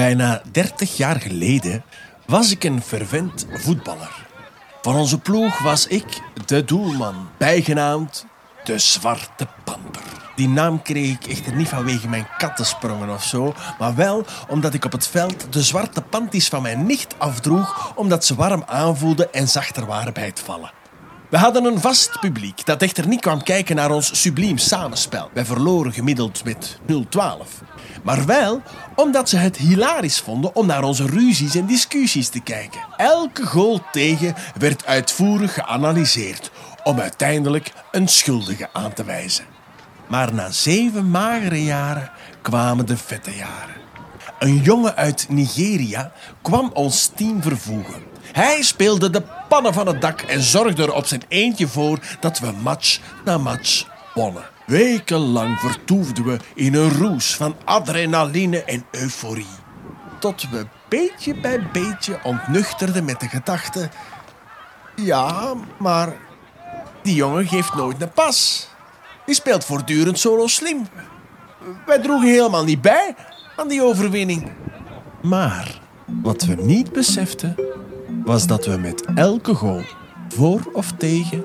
Bijna 30 jaar geleden was ik een fervent voetballer. Van onze ploeg was ik de doelman, bijgenaamd de Zwarte Panter. Die naam kreeg ik echter niet vanwege mijn kattensprongen of zo, maar wel omdat ik op het veld de zwarte panties van mijn nicht afdroeg, omdat ze warm aanvoelden en zachter waren bij het vallen. We hadden een vast publiek dat echter niet kwam kijken naar ons subliem samenspel. Wij verloren gemiddeld met 0-12. Maar wel omdat ze het hilarisch vonden om naar onze ruzies en discussies te kijken. Elke goal tegen werd uitvoerig geanalyseerd om uiteindelijk een schuldige aan te wijzen. Maar na zeven magere jaren kwamen de vette jaren. Een jongen uit Nigeria kwam ons team vervoegen. Hij speelde de pannen van het dak en zorgde er op zijn eentje voor dat we match na match wonnen. Wekenlang vertoefden we in een roes van adrenaline en euforie. Tot we beetje bij beetje ontnuchterden met de gedachte... Ja, maar die jongen geeft nooit een pas. Die speelt voortdurend solo slim. Wij droegen helemaal niet bij aan die overwinning. Maar wat we niet beseften, was dat we met elke goal, voor of tegen,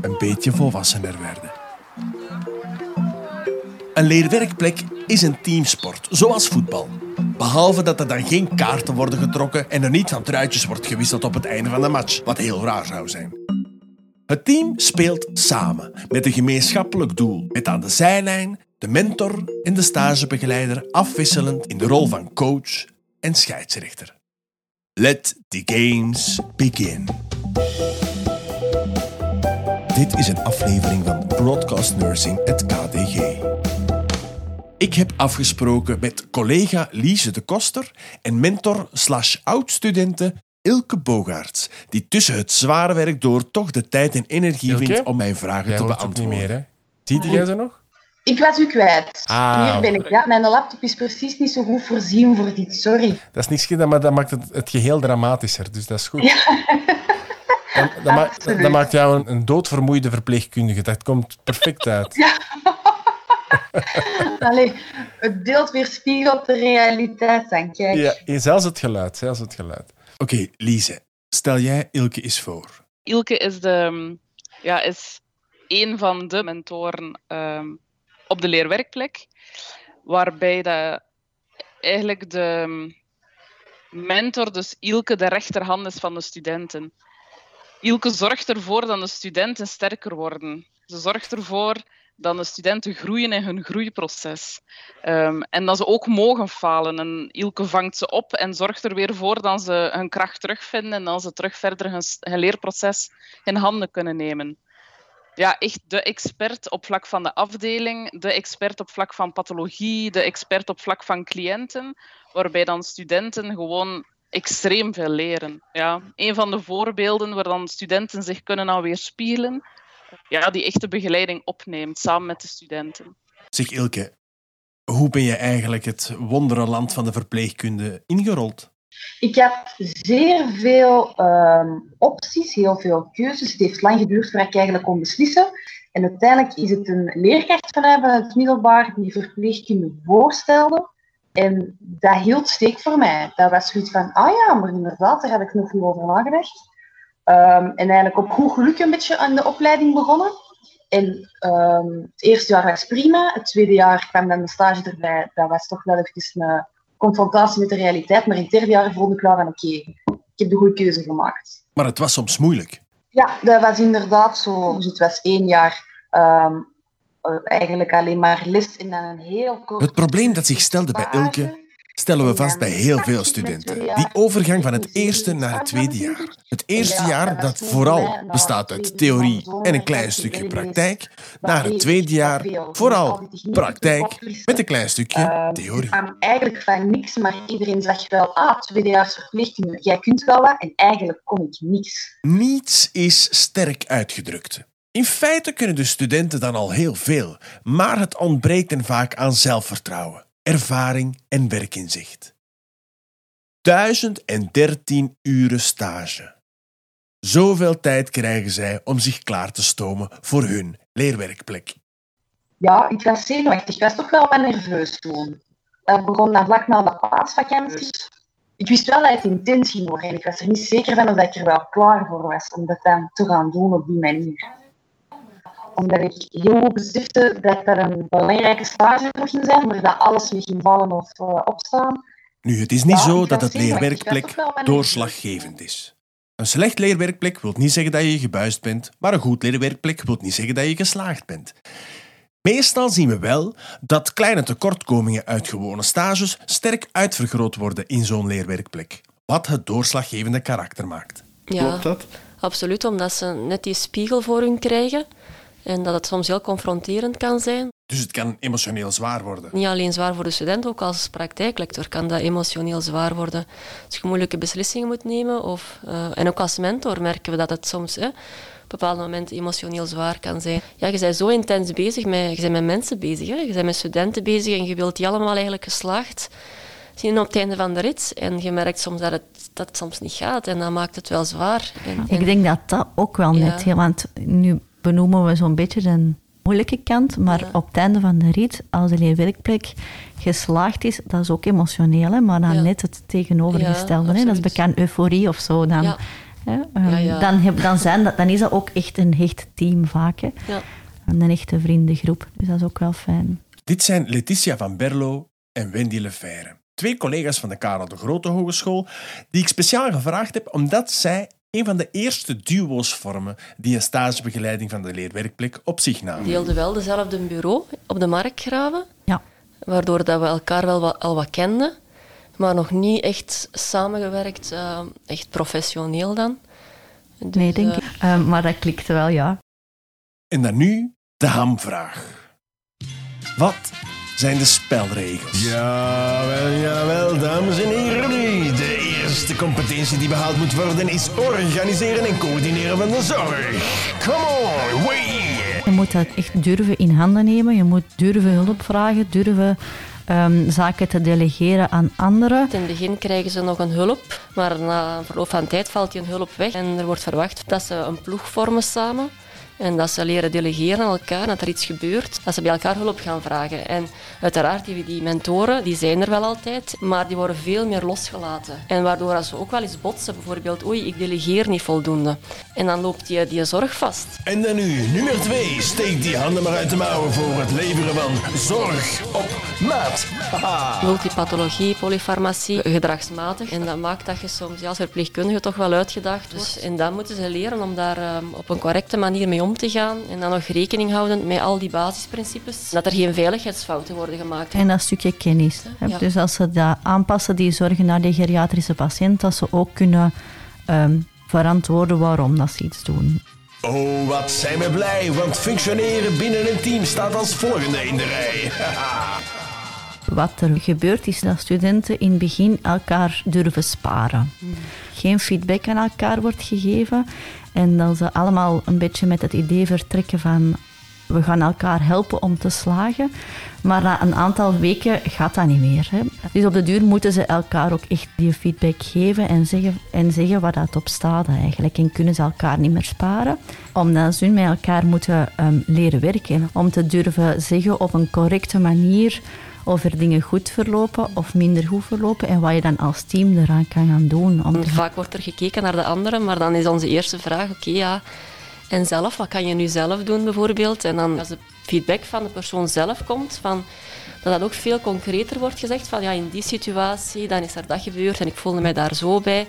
een beetje volwassener werden. Een leerwerkplek is een teamsport, zoals voetbal. Behalve dat er dan geen kaarten worden getrokken en er niet van truitjes wordt gewisseld op het einde van de match, wat heel raar zou zijn. Het team speelt samen met een gemeenschappelijk doel, met aan de zijlijn de mentor en de stagebegeleider afwisselend in de rol van coach en scheidsrechter. Let the games begin. Dit is een aflevering van Broadcast Nursing at KDG. Ik heb afgesproken met collega Lise de Koster en mentor slash oud-studente Ilke Bogaerts, die tussen het zware werk door toch de tijd en energie Ilke? vindt om mijn vragen Jij te het beantwoorden. niet meer, hè? Zie jij ze nog? Ik was u kwijt. Ah, Hier ben ik. Ja, mijn laptop is precies niet zo goed voorzien voor dit. Sorry. Dat is niet schieten, maar dat maakt het, het geheel dramatischer. Dus dat is goed. Dat, maakt, dat maakt jou een, een doodvermoeide verpleegkundige. Dat komt perfect uit. Allee, het beeld weerspiegelt de realiteit dan. Kijk. Ja, zelfs het geluid. Zelfs het geluid. Oké, Lise, stel jij Ilke eens voor. Ilke is, de, ja, is een van de mentoren ehm, op de leerwerkplek, waarbij dat eigenlijk de mentor, dus Ilke, de rechterhand is van de studenten. Ilke zorgt ervoor dat de studenten sterker worden. Ze zorgt ervoor dat de studenten groeien in hun groeiproces. Ehm, en dat ze ook mogen falen. En Ilke vangt ze op en zorgt er weer voor dat ze hun kracht terugvinden en dat ze terug verder hun leerproces in handen kunnen nemen. Ja, echt de expert op vlak van de afdeling, de expert op vlak van pathologie, de expert op vlak van cliënten, waarbij dan studenten gewoon extreem veel leren. Ja, een van de voorbeelden waar dan studenten zich kunnen aan weerspiegelen, ja, die echte begeleiding opneemt samen met de studenten. Zeg Ilke, hoe ben je eigenlijk het wonderenland van de verpleegkunde ingerold? Ik heb zeer veel ehm, opties, heel veel keuzes. Het heeft lang geduurd voordat ik eigenlijk kon beslissen. En uiteindelijk is het een leerkracht van mij het middelbaar die verpleegkunde voorstelde. En dat hield steek voor mij. Dat was zoiets van, ah ja, maar inderdaad, daar heb ik nog niet over nagedacht. Ehm, en eigenlijk op goed geluk een beetje aan de opleiding begonnen. En ehm, het eerste jaar was prima. Het tweede jaar kwam dan de stage erbij. Dat was toch wel even een confrontatie met de realiteit. Maar in het derde jaar voelde ik klaar van oké, ik heb de goede keuze gemaakt. Maar het was soms moeilijk. Ja, dat was inderdaad zo. Dus het was één jaar ehm, eh, eigenlijk alleen maar les en dan een heel kort... Het probleem dat zich stelde bij. Ilke stellen we vast bij heel veel studenten. Die overgang van het eerste naar het tweede jaar. Het eerste jaar dat vooral bestaat uit theorie en een klein stukje praktijk, naar het tweede jaar vooral praktijk met een klein stukje theorie. Eigenlijk van niks, maar iedereen zag wel, ah, tweedejaars verpleegkunde, jij kunt wel wat. En eigenlijk kon ik niks. Niets is sterk uitgedrukt. In feite kunnen de studenten dan al heel veel, maar het ontbreekt hen vaak aan zelfvertrouwen, ervaring en werkinzicht. 1013 uren stage. Zoveel tijd krijgen zij om zich klaar te stomen voor hun leerwerkplek. Ja, ik was zenuwachtig. Ik was toch wel wat nerveus toen. Dat begon dan vlak na de paasvakantie. Ik wist wel dat het was en ik was er niet zeker van of ik er wel klaar voor was om dat dan te gaan doen op die manier. Omdat ik heel goed besefte dat er een belangrijke stage ging zijn, maar dat alles weer ging vallen of uh, opstaan. Nu, het is niet zo dat het leerwerkplek doorslaggevend is. Een slecht leerwerkplek wil niet zeggen dat je gebuist bent, maar een goed leerwerkplek wil niet zeggen dat je geslaagd bent. Meestal zien we wel dat kleine tekortkomingen uit gewone stages sterk uitvergroot worden in zo'n leerwerkplek, wat het doorslaggevende karakter maakt. Ja, Klopt dat? absoluut, omdat ze net die spiegel voor hun krijgen en dat het soms heel confronterend kan zijn. Dus het kan emotioneel zwaar worden? Niet alleen zwaar voor de student, ook als praktijklector kan dat emotioneel zwaar worden. Als je moeilijke beslissingen moet nemen, of, uh, en ook als mentor merken we dat het soms hè, op bepaalde momenten emotioneel zwaar kan zijn. Ja, je bent zo intens bezig, met, je bent met mensen bezig, hè. je bent met studenten bezig en je wilt die allemaal eigenlijk geslaagd zien op het einde van de rit. En je merkt soms dat het, dat het soms niet gaat en dat maakt het wel zwaar. En, Ik denk dat dat ook wel net, ja. want nu benoemen we zo'n beetje de moeilijke kant, maar op het einde van de rit, als de leerwerkplek geslaagd is, dat is ook emotioneel, hè, maar dan ja. net het tegenovergestelde. hè, dat is bekend euforie of zo. Dan, hè, um, dan, heb, dan, zijn dat, dan is dat ook echt een hecht team vaak. Hè. Een echte vriendengroep. Dus dat is ook wel fijn. Dit zijn Letitia van Berlo en Wendy Lefeire. Twee collega's van de Karel de Grote Hogeschool, die ik speciaal gevraagd heb omdat zij een van de eerste duo's vormen die een stagebegeleiding van de leerwerkplek op zich namen. Die deelden wel dezelfde bureau op de Markgraven, ja. waardoor dat we elkaar wel wat, al wat kenden, maar nog niet echt samengewerkt, uh, echt professioneel dan. Dus, nee, denk ik. Uh, uh, maar dat klikte wel, ja. En dan nu de hamvraag. Wat zijn de spelregels? Jawel, jawel, dames en heren. De eerste competentie die behaald moet worden is organiseren en coördineren van de zorg. Come on, way! Je moet dat echt durven in handen nemen. Je moet durven hulp vragen, durven um, zaken te delegeren aan anderen. In het begin krijgen ze nog een hulp, maar na verloop van tijd valt die een hulp weg. En er wordt verwacht dat ze een ploeg vormen samen. En dat ze leren delegeren aan elkaar, dat er iets gebeurt, dat ze bij elkaar hulp gaan vragen. En uiteraard, die, die mentoren, die zijn er wel altijd, maar die worden veel meer losgelaten. En waardoor ze ook wel eens botsen, bijvoorbeeld, oei, ik delegeer niet voldoende. En dan loopt die, die zorg vast. En dan nu, nummer twee. Steek die handen maar uit de mouwen voor het leveren van zorg op maat. Haha. Multipathologie, polyfarmacie, gedragsmatig. En dat maakt dat je soms ja, als verpleegkundige toch wel uitgedaagd wordt. Dus, en dan moeten ze leren om daar um, op een correcte manier mee om te gaan en dan nog rekening houden met al die basisprincipes. Dat er geen veiligheidsfouten worden gemaakt. En dat stukje kennis. Ja. Dus als ze dat aanpassen, die zorgen naar de geriatrische patiënt, dat ze ook kunnen um, verantwoorden waarom dat ze iets doen. Oh, wat zijn we blij, want functioneren binnen een team staat als volgende in de rij. Wat er gebeurt is dat studenten in het begin elkaar durven sparen. Hmm. Geen feedback aan elkaar wordt gegeven en dat ze allemaal een beetje met het idee vertrekken van we gaan elkaar helpen om te slagen. Maar na een aantal weken gaat dat niet meer. Hè. Dus op de duur moeten ze elkaar ook echt die feedback geven en zeggen, en zeggen waar dat op staat eigenlijk. En kunnen ze elkaar niet meer sparen. Omdat ze met elkaar moeten um, leren werken. Om te durven zeggen op een correcte manier of er dingen goed verlopen of minder goed verlopen en wat je dan als team eraan kan gaan doen. Om te... Vaak wordt er gekeken naar de anderen, maar dan is onze eerste vraag, oké, okay, ja, en zelf, wat kan je nu zelf doen bijvoorbeeld? En dan als de feedback van de persoon zelf komt, van, dat dat ook veel concreter wordt gezegd, van ja, in die situatie, dan is er dat gebeurd en ik voelde mij daar zo bij.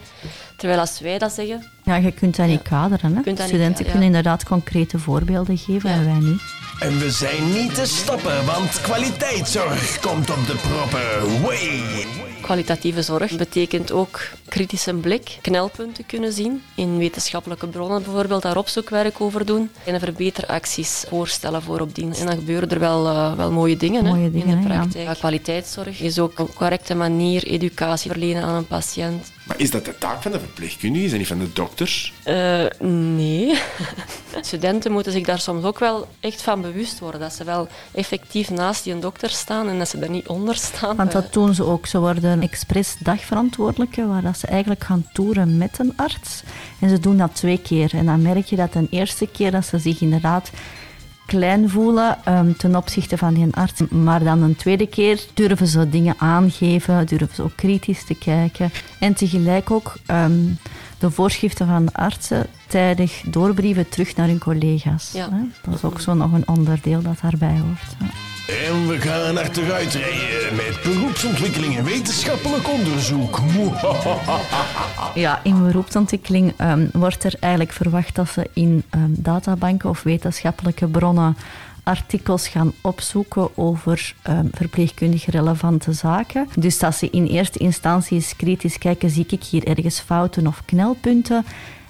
Terwijl als wij dat zeggen... Ja, je kunt dat niet kaderen. Hè? Studenten niet, kunnen inderdaad concrete voorbeelden geven en wij niet. En we zijn niet te stoppen, want kwaliteitszorg komt op de proppen. Way! Kwalitatieve zorg betekent ook kritische blik, knelpunten kunnen zien. In wetenschappelijke bronnen bijvoorbeeld daar opzoekwerk over doen. En verbeteracties voorstellen voor op dienst. En dan gebeuren er wel, uh, wel mooie dingen, mooie hè, dingen in de praktijk. Ja. Kwaliteitszorg is ook op een correcte manier educatie verlenen aan een patiënt. Maar is dat de taak van de verpleegkundigen en niet van de dokters? Uh, nee. Studenten moeten zich daar soms ook wel echt van bewust worden. Dat ze wel effectief naast die dokter staan en dat ze er niet onder staan. Want dat doen ze ook. Ze worden expres dagverantwoordelijke, waar dat ze eigenlijk gaan toeren met een arts. En ze doen dat twee keer. En dan merk je dat de eerste keer dat ze zich inderdaad klein voelen ehm, ten opzichte van die arts. Maar dan een tweede keer durven ze dingen aangeven, durven ze ook kritisch te kijken. En tegelijk ook ehm, de voorschriften van de artsen tijdig doorbrieven terug naar hun collega's. Ja. Dat is ook zo nog een onderdeel dat daarbij hoort. Ja. En we gaan achteruit rijden met beroepsontwikkeling en wetenschappelijk onderzoek. Ja, in beroepsontwikkeling ehm, wordt er eigenlijk verwacht dat ze in ehm, databanken of wetenschappelijke bronnen artikels gaan opzoeken over ehm, verpleegkundig relevante zaken. Dus dat ze in eerste instantie eens kritisch kijken, zie ik hier ergens fouten of knelpunten?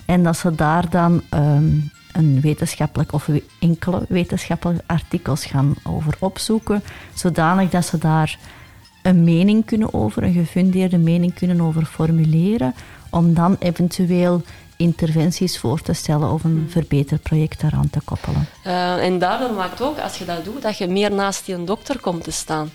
En dat ze daar dan ehm, een wetenschappelijk of enkele wetenschappelijke artikels gaan over opzoeken, zodanig dat ze daar een mening kunnen over, een gefundeerde mening kunnen over formuleren, om dan eventueel interventies voor te stellen of een verbeterproject daaraan te koppelen. Eh, en daardoor maakt ook, als je dat doet, dat je meer naast die dokter komt te staan.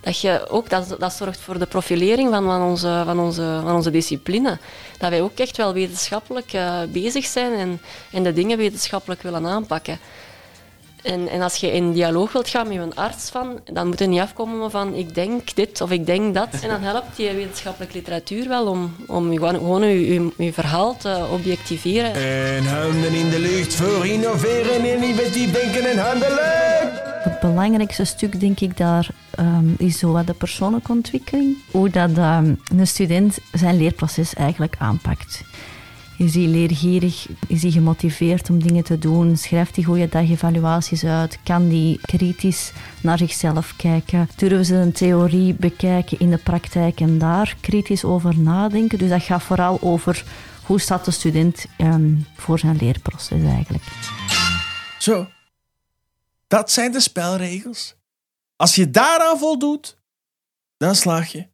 Dat, je ook, dat, dat zorgt voor de profilering van, van, onze, van, onze, van onze discipline. Dat wij ook echt wel wetenschappelijk eh, bezig zijn en, en de dingen wetenschappelijk willen aanpakken. En, en als je in dialoog wilt gaan met een arts, van, dan moet je niet afkomen van ik denk dit of ik denk dat. En dan helpt die wetenschappelijke literatuur wel om, om je gewoon, gewoon je, je, je verhaal te objectiveren. En handen in de lucht voor innoveren en innovatief denken en handelen. Het belangrijkste stuk, denk ik, daar ehm, is zo wat de persoonlijke ontwikkeling. Hoe dat ehm, een student zijn leerproces eigenlijk aanpakt. Is hij leergierig? Is hij gemotiveerd om dingen te doen? Schrijft hij goede dagevaluaties uit? Kan hij kritisch naar zichzelf kijken? Durven ze een theorie bekijken in de praktijk en daar kritisch over nadenken? Dus dat gaat vooral over hoe staat de student ehm, voor zijn leerproces eigenlijk. Zo. Dat zijn de spelregels. Als je daaraan voldoet, dan slaag je.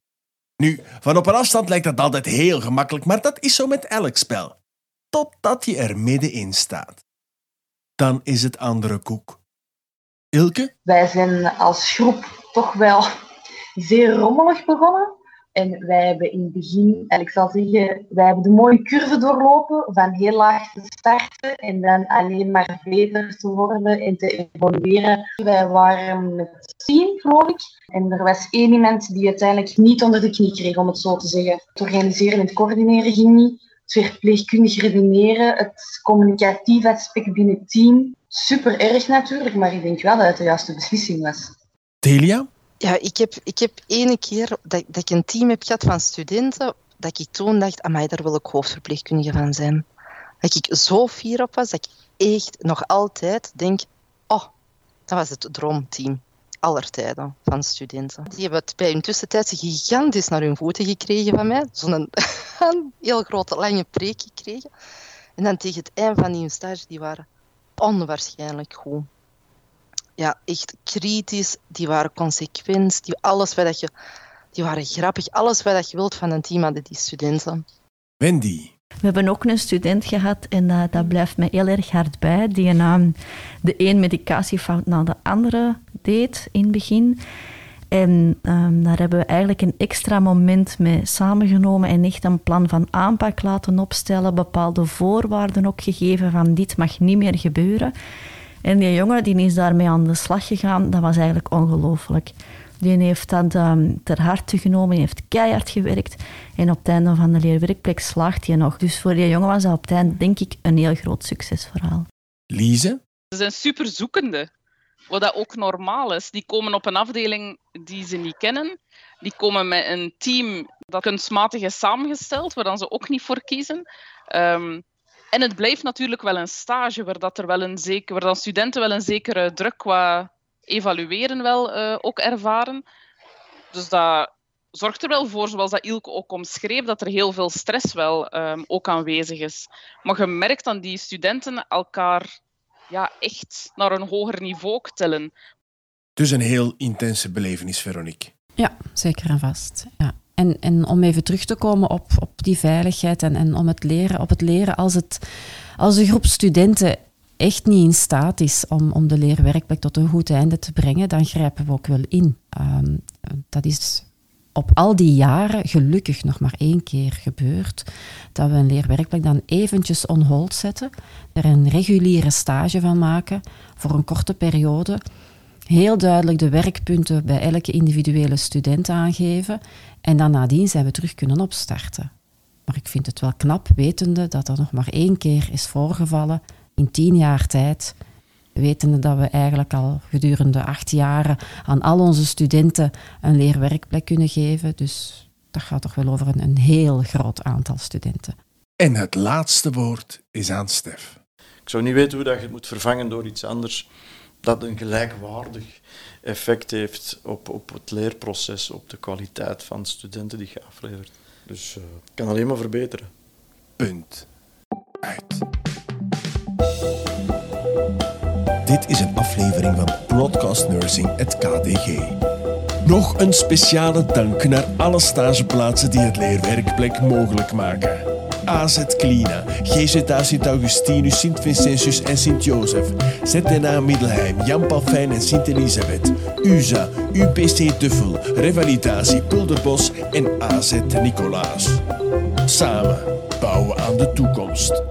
Nu, van op een afstand lijkt dat altijd heel gemakkelijk, maar dat is zo met elk spel. Totdat je er middenin staat. Dan is het andere koek. Ilke? Wij zijn als groep toch wel zeer rommelig begonnen. En wij hebben in het begin, en ik zal zeggen, wij hebben de mooie curve doorlopen van heel laag te starten en dan alleen maar beter te worden en te evolueren. Wij waren met tien, geloof ik. En er was één iemand die uiteindelijk niet onder de knie kreeg, om het zo te zeggen. Het organiseren en het coördineren ging niet. Het verpleegkundig redeneren, het communicatief aspect binnen het team. Super erg natuurlijk, maar ik denk wel dat het de juiste beslissing was. Delia? Ja, ik heb, ik heb ene keer dat, dat ik een team heb gehad van studenten, dat ik toen dacht, amai, daar wil ik hoofdverpleegkundige van zijn. Dat ik zo fier op was, dat ik echt nog altijd denk, oh, dat was het droomteam. Aller tijden van studenten. Die hebben het bij hun tussentijd gigantisch naar hun voeten gekregen van mij. Zo'n heel grote, lange preek gekregen. En dan tegen het eind van die stage, die waren onwaarschijnlijk goed ja, echt kritisch, die waren consequent, die, alles wat dat je, die waren grappig. Alles wat dat je wilt van een team hadden die studenten. Wendy? We hebben ook een student gehad, en uh, dat blijft me heel erg hard bij, die een, um, de een medicatiefout na de andere deed in het begin. En um, daar hebben we eigenlijk een extra moment mee samengenomen en echt een plan van aanpak laten opstellen, bepaalde voorwaarden ook gegeven van dit mag niet meer gebeuren. En die jongen die is daarmee aan de slag gegaan, dat was eigenlijk ongelooflijk. Die heeft dat um, ter harte genomen, die heeft keihard gewerkt. En op het einde van de leerwerkplek slaagt hij nog. Dus voor die jongen was dat op het einde, denk ik, een heel groot succesverhaal. Lise? Ze zijn super zoekende, wat dat ook normaal is. Die komen op een afdeling die ze niet kennen. Die komen met een team dat kunstmatig is samengesteld, waar dan ze ook niet voor kiezen. Um, en het blijft natuurlijk wel een stage waar, dat er wel een zeker, waar dan studenten wel een zekere druk qua evalueren wel uh, ook ervaren. Dus dat zorgt er wel voor, zoals dat Ilke ook omschreef, dat er heel veel stress wel um, ook aanwezig is. Maar je merkt dat die studenten elkaar ja, echt naar een hoger niveau tillen. Dus een heel intense belevenis, Veronique. Ja, zeker en vast. Ja. En, en om even terug te komen op, op die veiligheid en, en om het leren, op het leren als, het, als een groep studenten echt niet in staat is om, om de leerwerkplek tot een goed einde te brengen, dan grijpen we ook wel in. Um, dat is op al die jaren gelukkig nog maar één keer gebeurd dat we een leerwerkplek dan eventjes on hold zetten, er een reguliere stage van maken voor een korte periode, heel duidelijk de werkpunten bij elke individuele student aangeven en dan nadien zijn we terug kunnen opstarten. Maar ik vind het wel knap, wetende dat er nog maar één keer is voorgevallen in tien jaar tijd wetende dat we eigenlijk al gedurende acht jaren aan al onze studenten een leerwerkplek kunnen geven. Dus dat gaat toch wel over een, een heel groot aantal studenten. En het laatste woord is aan Stef. Ik zou niet weten hoe dat je het moet vervangen door iets anders dat een gelijkwaardig effect heeft op, op het leerproces, op de kwaliteit van studenten die je aflevert. Dus uh, kan alleen maar verbeteren. Punt. Dit is een aflevering van Broadcast Nursing, het KDG. Nog een speciale dank naar alle stageplaatsen die het leerwerkplek mogelijk maken. AZ Klina, GZA Sint-Augustinus, Sint-Vincentius en Sint-Jozef, ZNA Middelheim, Jan Palfijn en Sint-Elisabeth, USA, UPC Duffel, Revalidatie Pulderbos en AZ Nicolaas. Samen bouwen aan de toekomst.